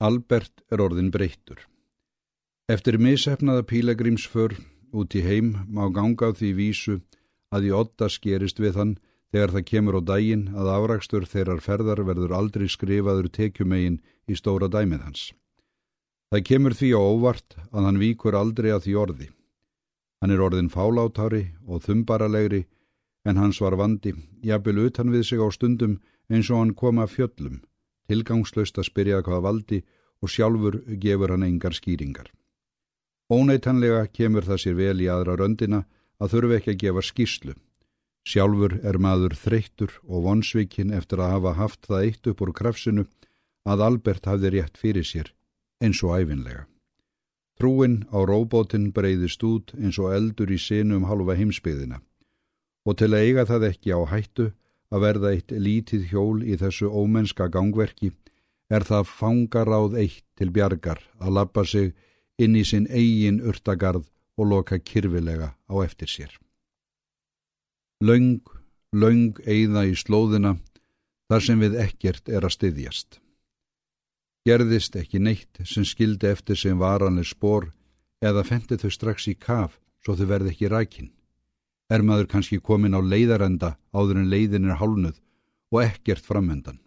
Albert er orðin breyttur. Eftir misefnaða pílagrímsför út í heim má ganga á því vísu að í otta skerist við hann þegar það kemur á daginn að afrakstur þeirrar ferðar verður aldrei skrifaður tekjumegin í stóra dæmið hans. Það kemur því á óvart að hann víkur aldrei að því orði. Hann er orðin fálátári og þumbaralegri en hans var vandi, jafnvel utan við sig á stundum eins og hann kom að fjöllum, tilgangslöst að spyrja hvað valdi og sjálfur gefur hann engar skýringar. Óneitanlega kemur það sér vel í aðra röndina að þurfi ekki að gefa skýrslu. Sjálfur er maður þreyttur og vonsvikinn eftir að hafa haft það eitt upp úr krafsinu að Albert hafði rétt fyrir sér, eins og æfinlega. Trúin á róbótinn breyðist út eins og eldur í sinu um halva heimsbyðina og til að eiga það ekki á hættu að verða eitt lítið hjól í þessu ómenska gangverki er það fangaráð eitt til bjargar að lappa sig inn í sinn eigin urtagarð og loka kyrfilega á eftir sér. Laung, laung eigða í slóðina þar sem við ekkert er að styðjast. Gerðist ekki neitt sem skildi eftir sem varanlega spór eða fendi þau strax í kaf svo þau verði ekki rækinn. Er maður kannski komin á leiðarenda áður en leiðin er hálnuð og ekkert framöndan.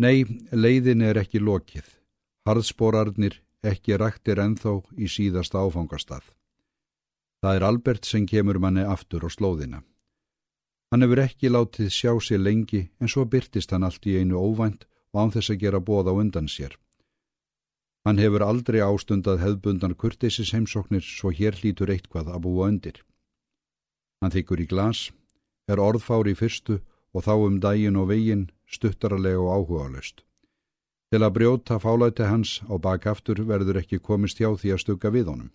Nei, leiðin er ekki lokið. Harðsporarnir ekki rættir enþá í síðasta áfangastað. Það er Albert sem kemur manni aftur á slóðina. Hann hefur ekki látið sjá sér lengi en svo byrtist hann allt í einu óvænt og án þess að gera bóð á undan sér. Hann hefur aldrei ástundað hefðbundan kurtisis heimsóknir svo hér hlítur eitthvað að búa undir. Hann þykkur í glas, er orðfár í fyrstu og þá um daginn og veginn stuttaralega og áhugaðlust. Til að brjóta fálæti hans á bakaftur verður ekki komist hjá því að stugga við honum.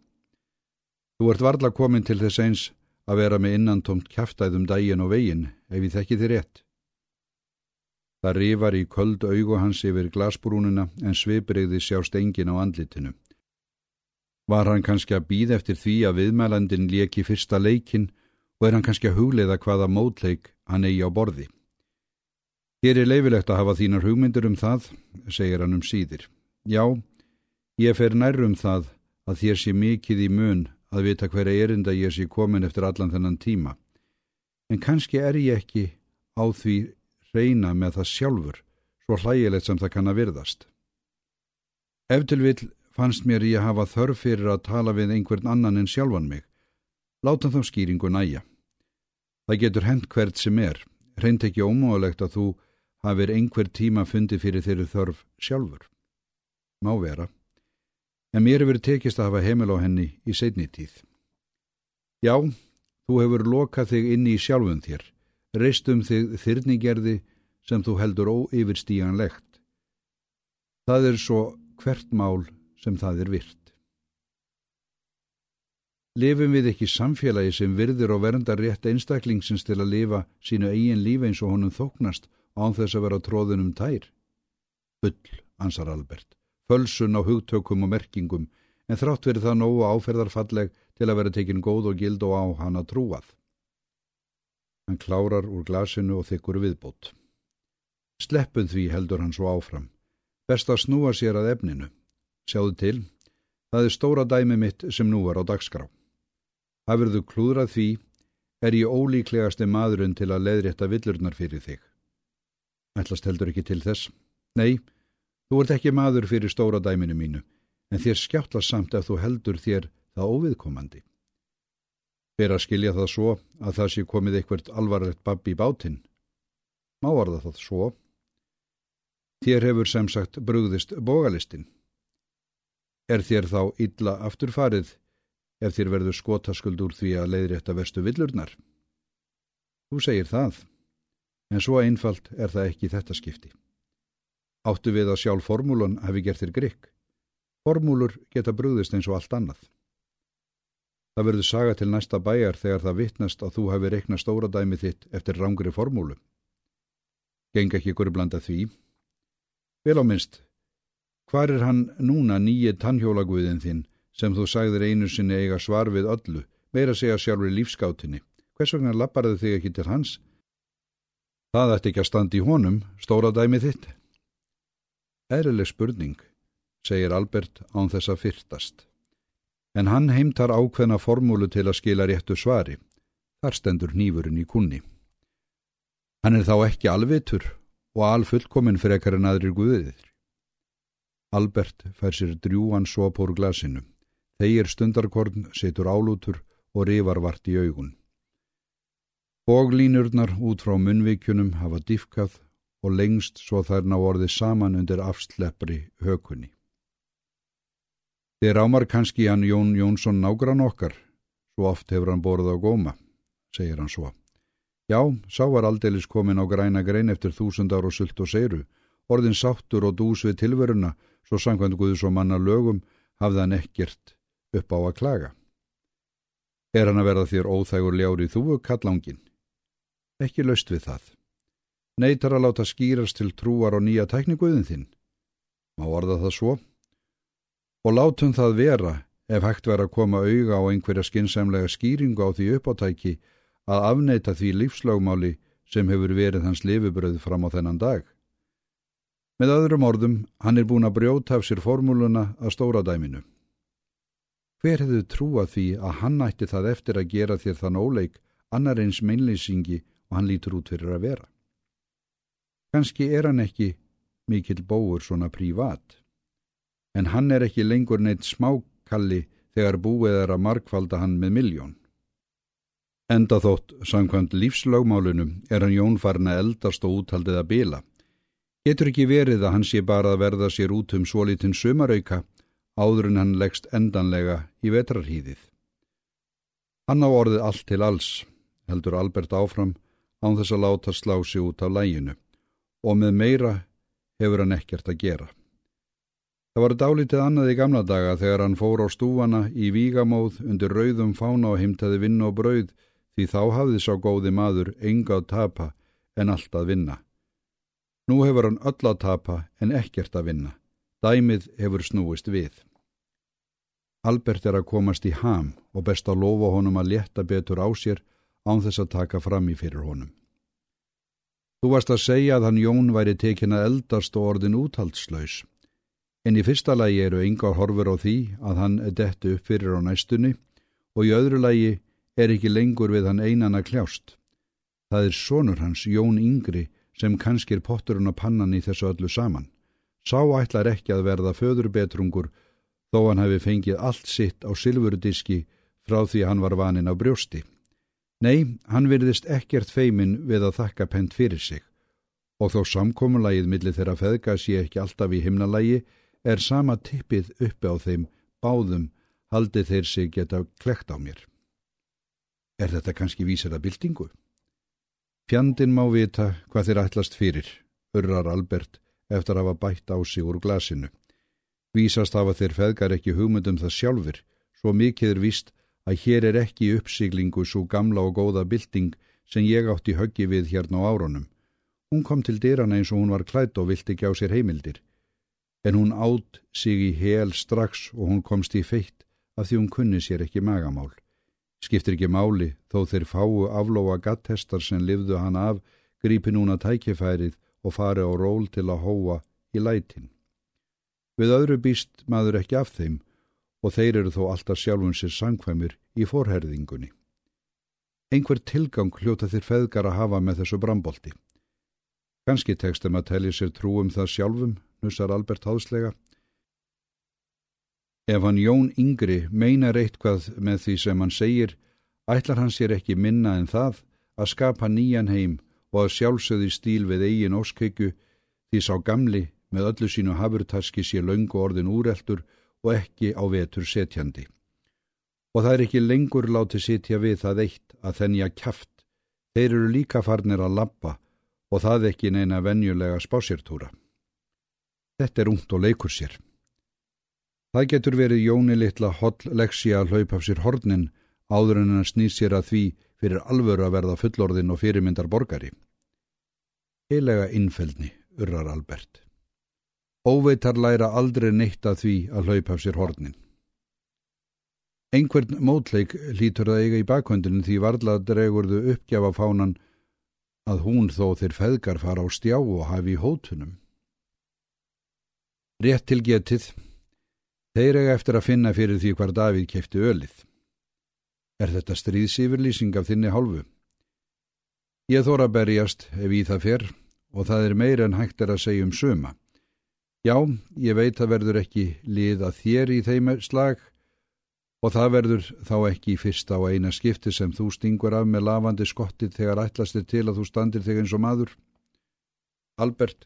Þú ert varla komin til þess eins að vera með innantomt kæftæðum daginn og veginn ef ég þekki þið rétt. Það rifar í köld augu hans yfir glasbrúnuna en svipriði sjá stengin á andlitinu. Var hann kannski að býð eftir því að viðmælandin leki fyrsta leikin og er hann kannski að hugleiða hvaða mótleik hann eigi á borði. Hér er leifilegt að hafa þínar hugmyndur um það, segir hann um síðir. Já, ég fer nærrum það að þér sé mikið í mun að vita hverja erinda ég sé komin eftir allan þennan tíma. En kannski er ég ekki á því reyna með það sjálfur, svo hlægilegt sem það kann að virðast. Eftir vil fannst mér ég hafa þörf fyrir að tala við einhvern annan en sjálfan mig. Láta þá skýringu næja. Það getur hent hvert sem er, reynd ekki ómögulegt að þú hafir einhver tíma fundi fyrir þeirri þörf sjálfur. Má vera. En mér hefur tekist að hafa heimil á henni í setni tíð. Já, þú hefur lokað þig inn í sjálfum þér, reistum þig þyrningerði sem þú heldur óyfirstíjanlegt. Það er svo hvert mál sem það er virt. Lifum við ekki samfélagi sem virðir og verndar rétt einstaklingsins til að lifa sínu eigin lífi eins og honum þóknast án þess að vera tróðunum tær? Bull, ansar Albert, fölsun á hugtökum og merkingum, en þrátt verið það nógu áferðarfalleg til að vera tekin góð og gild og á hana trúað. Hann klárar úr glasinu og þykkur viðbót. Sleppun því heldur hann svo áfram. Best að snúa sér að efninu. Sjáðu til, það er stóra dæmi mitt sem nú er á dagskrá. Hafurðu klúðrað því, er ég ólíklegasti maðurinn til að leiðrétta villurnar fyrir þig. Ætlast heldur ekki til þess. Nei, þú ert ekki maður fyrir stóra dæminu mínu, en þér skjáttast samt ef þú heldur þér það óviðkomandi. Ber að skilja það svo að það sé komið eitthvert alvarlegt babbi í bátinn. Má var það svo? Þér hefur sem sagt brugðist bógalistin. Er þér þá illa afturfarið ef þér verður skotaskuld úr því að leiðrétta verstu villurnar. Þú segir það, en svo einfalt er það ekki þetta skipti. Áttu við að sjálf formúlun hafi gert þér grikk. Formúlur geta brúðist eins og allt annað. Það verður saga til næsta bæjar þegar það vittnast að þú hafi reikna stóra dæmi þitt eftir rángri formúlu. Geng ekki ykkur blanda því. Vel á minnst, hvar er hann núna nýje tannhjólaguðin þinn sem þú sagðir einu sinni eiga svar við öllu, meira segja sjálfur í lífskátinni. Hvers vegna lapparðu þig ekki til hans? Það ætti ekki að standa í honum, stóra dæmið þitt. Eðrileg spurning, segir Albert án þess að fyrtast. En hann heimtar ákveðna formúlu til að skila réttu svari. Þar stendur nýfurinn í kunni. Hann er þá ekki alvitur og alfullkominn frekar en aðrir guðiðir. Albert fær sér drjúan sop úr glasinu. Þeir stundarkorn setur álútur og rifar vart í augun. Bóglínurnar út frá munvíkjunum hafa diffkað og lengst svo þær ná orðið saman undir afsleppri hökunni. Þeir ámar kannski hann Jón Jónsson nágrann okkar, svo oft hefur hann borðið á góma, segir hann svo. Já, sá var aldeilis komin á græna grein eftir þúsundar og sult og seiru, orðin sáttur og dús við tilveruna, svo sangvænt Guðs og manna lögum hafði hann ekkert upp á að klaga. Er hann að verða þér óþægur ljári þúu kallangin? Ekki löst við það neytar að láta skýrast til trúar og nýja tækninguðin þinn. Má orða það svo? Og látum það vera ef hægt vera að koma auga á einhverja skinsamlega skýringu á því uppáttæki að afneita því lífslagmáli sem hefur verið hans lifibröð fram á þennan dag. Með öðrum orðum, hann er búin að brjóta af sér formúluna að stóra dæminu. Hver hefðu trúað því að hann ætti það eftir að gera þér þann óleik annar eins meinlýsingi og hann lítur út fyrir að vera? Kanski er hann ekki mikill bóur svona prívat. En hann er ekki lengur neitt smákalli þegar búið er að markvalda hann með miljón. Enda þótt, samkvæmt lífslögmálunum, er hann Jón farin að eldast og úthaldið að bila. Getur ekki verið að hann sé bara að verða sér út um svolítinn sumarauka áður en hann leggst endanlega í vetrarhýðið. Hann á orðið allt til alls, heldur Albert áfram, án þess að láta slá sig út af læginu og með meira hefur hann ekkert að gera. Það var dálítið annað í gamla daga þegar hann fór á stúfana í vígamóð undir rauðum fána og heimtaði vinna og brauð því þá hafði sá góði maður enga að tapa en allt að vinna. Nú hefur hann öll að tapa en ekkert að vinna. Dæmið hefur snúist við. Albert er að komast í ham og best að lofa honum að leta betur á sér án þess að taka fram í fyrir honum. Þú varst að segja að hann Jón væri tekin að eldast og orðin úthaldslaus. En í fyrsta lagi eru yngar horfur á því að hann er dettu upp fyrir á næstunni og í öðru lagi er ekki lengur við hann einan að kljást. Það er sonur hans, Jón Yngri, sem kannskir potturinn á pannan í þessu öllu saman. Sá ætlar ekki að verða föðurbetrungur þó hann hefði fengið allt sitt á silfurdiski frá því hann var vanin á brjósti. Nei, hann virðist ekkert feimin við að þakka pent fyrir sig og þó samkominlægið millir þeirra feðga sé ekki alltaf í himnalægi er sama tippið uppi á þeim báðum haldi þeir sig geta klekt á mér. Er þetta kannski vísir að byltingu? Fjandin má vita hvað þeir ætlast fyrir, urrar Albert eftir að hafa bætt á sig úr glasinu. Vísast hafa þeir feðgar ekki hugmyndum það sjálfur, svo mikið er víst að hér er ekki uppsiglingu svo gamla og góða bylting sem ég átti höggi við hérna á árunum. Hún kom til dyrana eins og hún var klætt og vilt ekki á sér heimildir. En hún átt sig í hel strax og hún komst í feitt af því hún kunni sér ekki magamál. Skiptir ekki máli þó þeir fáu aflóa gatthestar sem livðu hann af, grípi núna tækifærið og fari á ról til að hóa í lætin. Við öðru býst maður ekki af þeim og þeir eru þó alltaf sjálfum sér sangkvæmur í forherðingunni. Einhver tilgang hljóta þér feðgar að hafa með þessu brambolti. Kanski tekstum að telja sér trúum það sjálfum, nussar Albert háslega. Ef hann Jón Yngri meinar eitthvað með því sem hann segir, ætlar hann sér ekki minna en það að skapa nýjan heim og að sjálfsöði stíl við eigin óskekju því sá gamli með öllu sínu hafurtaski sé laungu orðin úreltur og ekki á vetur setjandi. Og það er ekki lengur látið sitja við það eitt að þennja kæft. Þeir eru líka farnir að lappa og það ekki neina venjulega spásirtúra. Þetta er ungt og leikur sér. Það getur verið Jóni litla holl leksi að hlaupa af sér hornin áður en hann snýr sér að því fyrir alvöru að verða fullorðin og fyrirmyndar borgari. Heilega innfeldni, urrar Albert. Óveitar læra aldrei neitt að því að hlaupa af sér hornin. Einhvern mótleik lítur það eiga í bakhundinu því varla dregurðu uppgjafa fánan að hún þó þeir feðgar fara á stjá og hafi í hótunum. Rétt til getið, þeir eiga eftir að finna fyrir því hvar Davíð kefti ölið. Er þetta stríðsýfurlýsing af þinni hálfu? Ég þóra berjast ef í það fer og það er meira en hægt er að segja um suma. Já, ég veit að verður ekki lið að þér í þeim slag og það verður þá ekki fyrsta og eina skipti sem þú stingur af með lavandi skottið þegar ætlastir til að þú standir þig eins og maður. Albert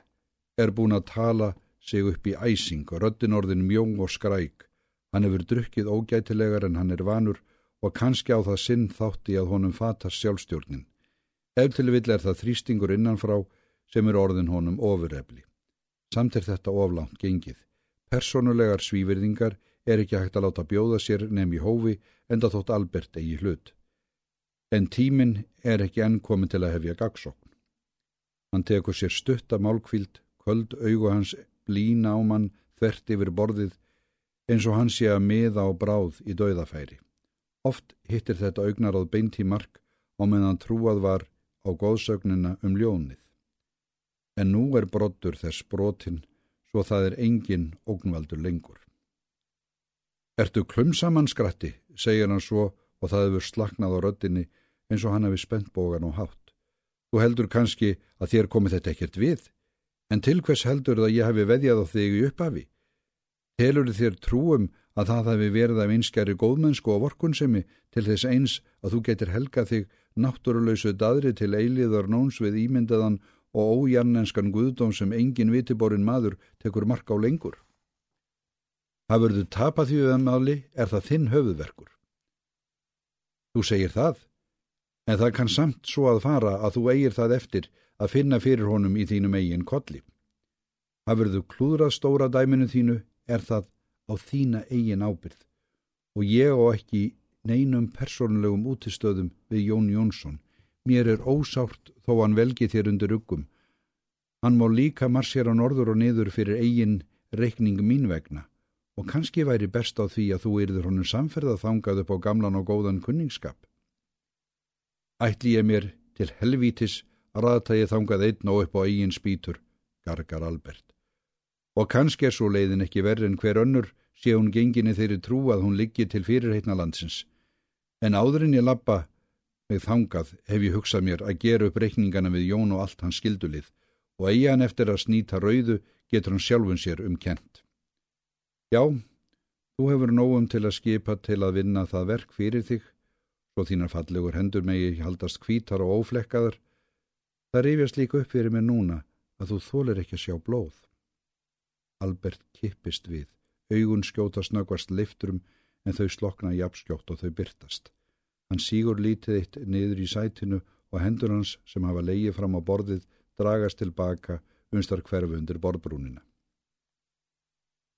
er búin að tala sig upp í æsing og röddin orðin mjóng og skræk. Hann hefur drukkið ógætilegar en hann er vanur og kannski á það sinn þátti að honum fatar sjálfstjórnin. Ef til vill er það þrýstingur innanfrá sem er orðin honum ofurrefli. Samt er þetta oflánt gengið. Personulegar svíverðingar er ekki hægt að láta bjóða sér nefn í hófi en það þótt Albert eigi hlut. En tíminn er ekki enn komin til að hefja gagsókn. Hann tekur sér stutta málkvíld, köld augu hans blína á mann þvert yfir borðið eins og hann sé að miða á bráð í dauðafæri. Oft hittir þetta augnaráð beint í mark og meðan trúað var á góðsögnina um ljónið. En nú er brottur þess brotin, svo það er engin ógnvaldur lengur. Ertu klumsamann skratti, segir hann svo og það hefur slaknað á röddinni eins og hann hefur spennt bógan og hátt. Þú heldur kannski að þér komið þetta ekkert við, en til hvers heldur það ég hefi veðjað á þig í upphafi? Telur þér trúum að það hefði verið af einskjari góðmennsku og vorkunsemi til þess eins að þú getur helgað þig náttúruleysu dadri til eiliðar nóns við ímyndaðan og ójarnenskan guðdóm sem engin vitiborin maður tekur marka á lengur. Hafur þú tapað því um aðli er það þinn höfuðverkur. Þú segir það, en það kann samt svo að fara að þú eigir það eftir að finna fyrir honum í þínum eigin kolli. Hafur þú klúðrað stóra dæminu þínu er það á þína eigin ábyrð og ég á ekki neinum persónulegum útistöðum við Jón Jónsson. Mér er ósárt þó hann velgi þér undir uggum. Hann má líka marsjera norður og niður fyrir eigin reikning mín vegna og kannski væri best á því að þú erður honum samferða þangað upp á gamlan og góðan kunningskap. Ætli ég mér til helvítis að rata ég þangað einn og upp á eigin spýtur, gargar Albert. Og kannski er svo leiðin ekki verri en hver önnur sé hún genginni þeirri trú að hún liggi til fyrirheitna landsins en áðurinn ég lappa með þangað hef ég hugsað mér að gera upp reikningana við Jón og allt hans skildulið og eigi hann eftir að snýta rauðu getur hann sjálfun sér umkent. Já, þú hefur nógum til að skipa til að vinna það verk fyrir þig, svo þínar fallegur hendur megi haldast kvítar og óflekkaðar. Það rifjast líka upp fyrir mig núna að þú þólir ekki að sjá blóð. Albert kippist við, augun skjóta snöggvast lifturum en þau slokna jafnskjótt og þau byrtast. Hann sígur lítið eitt niður í sætinu og hendur hans sem hafa leið fram á borðið dragast tilbaka unstar hverfu undir borðbrúnina.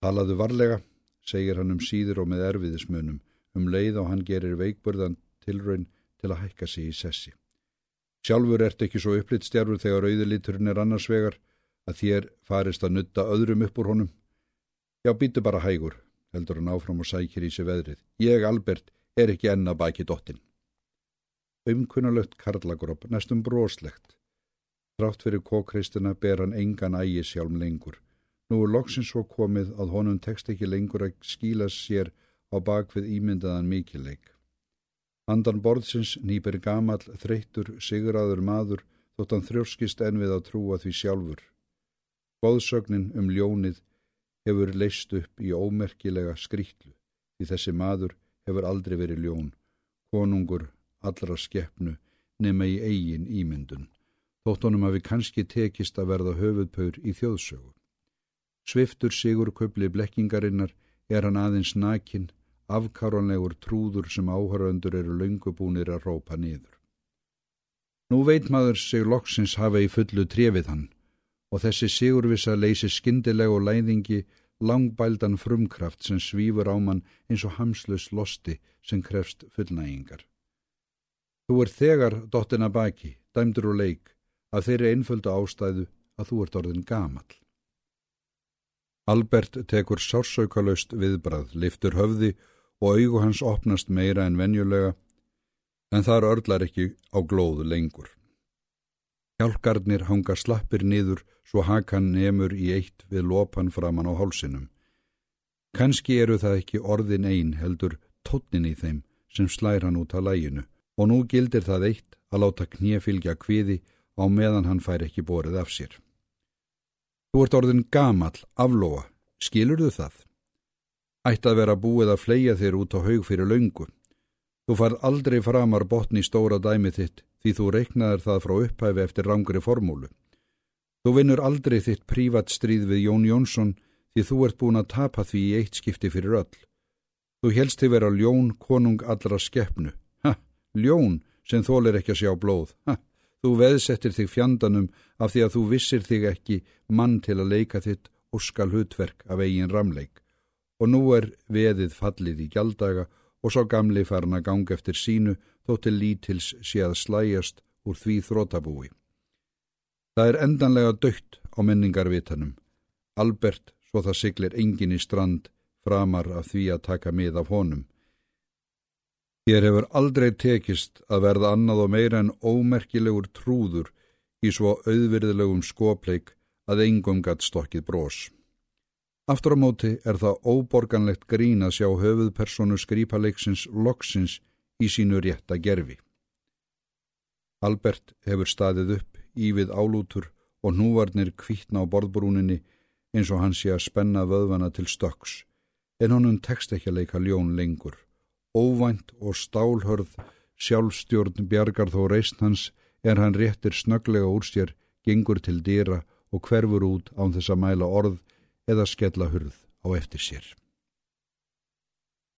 Talaðu varlega, segir hann um síður og með erfiðismunum, um leið og hann gerir veikburðan tilraun til að hækka sig í sessi. Sjálfur ert ekki svo upplitt stjárfur þegar auðiliturinn er annars vegar að þér farist að nutta öðrum upp úr honum. Já, býtu bara hægur, heldur hann áfram og sækir í sig veðrið. Ég, Albert, er ekki enna baki dottin. Umkunnalögt karlagróp, næstum broslegt. Trátt fyrir kókristina ber hann engan ægi sjálf lengur. Nú er loksins svo komið að honum tekst ekki lengur að skíla sér á bakvið ímyndaðan mikileik. Andan borðsins nýpir gamal, þreyttur, siguraður maður þótt hann þrjóskist enn við að trúa því sjálfur. Góðsögnin um ljónið hefur leist upp í ómerkilega skrítlu því þessi maður hefur aldrei verið ljón, konungur allra skeppnu nema í eigin ímyndun, þótt honum hafi kannski tekist að verða höfuðpaur í þjóðsögu. Sviftur sigur köpli blekkingarinnar er hann aðeins nakin, afkáranlegur trúður sem áhöröndur eru laungubúnir að rópa niður. Nú veit maður sig loksins hafa í fullu trefið hann og þessi sigurvisa leysi skindileg og læðingi langbældan frumkraft sem svífur á mann eins og hamslus losti sem krefst fullnægingar. Þú er þegar dottina baki, dæmdur og leik, að þeirri einföldu ástæðu að þú ert orðin gamal. Albert tekur sársaukalöst viðbrað, liftur höfði og augu hans opnast meira en venjulega, en þar örlar ekki á glóðu lengur. Hjálkarnir hanga slappir niður svo hakan nemur í eitt við lopan framann á hálsinum. Kanski eru það ekki orðin einn heldur tótnin í þeim sem slæra hann út að læginu og nú gildir það eitt að láta knjefylgja kviði á meðan hann fær ekki borið af sér. Þú ert orðin gamall, aflóa, skilur þú það? Ætti að vera búið að fleia þér út á haug fyrir laungu. Þú farð aldrei framar botni stóra dæmið þitt því þú reiknaður það frá upphæfi eftir rangri formúlu. Þú vinnur aldrei þitt prívat stríð við Jón Jónsson því þú ert búin að tapa því í eitt skipti fyrir öll. Þú helst þig vera ljón konung allra skeppnu. Ha, ljón sem þólir ekki að sjá blóð. Ha, þú veðsettir þig fjandanum af því að þú vissir þig ekki mann til að leika þitt og skal hutverk af eigin ramleik. Og nú er veðið fallið í gjaldaga og svo gamli farin að ganga eftir sínu þó til lítils sé að slæjast úr því þrótabúi. Það er endanlega dögt á menningarvitanum. Albert, svo það siglir engin í strand, framar af því að taka mið af honum. Þér hefur aldrei tekist að verða annað og meira en ómerkilegur trúður í svo auðvirðilegum skopleik að engum gatt stokkið brós. Aftur á móti er það óborganlegt grín að sjá höfuðpersonu skrýpaleiksins loksins í sínu rétta gerfi. Albert hefur staðið upp í við álútur og núvarnir kvítna á borðbrúninni eins og hann sé að spenna vöðvana til stöks en honum tekst ekki að leika ljón lengur. Óvænt og stálhörð sjálfstjórn bjargar þó reist hans er hann réttir snöglega úr sér, gengur til dýra og hverfur út án þess að mæla orð eða skella hurð á eftir sér.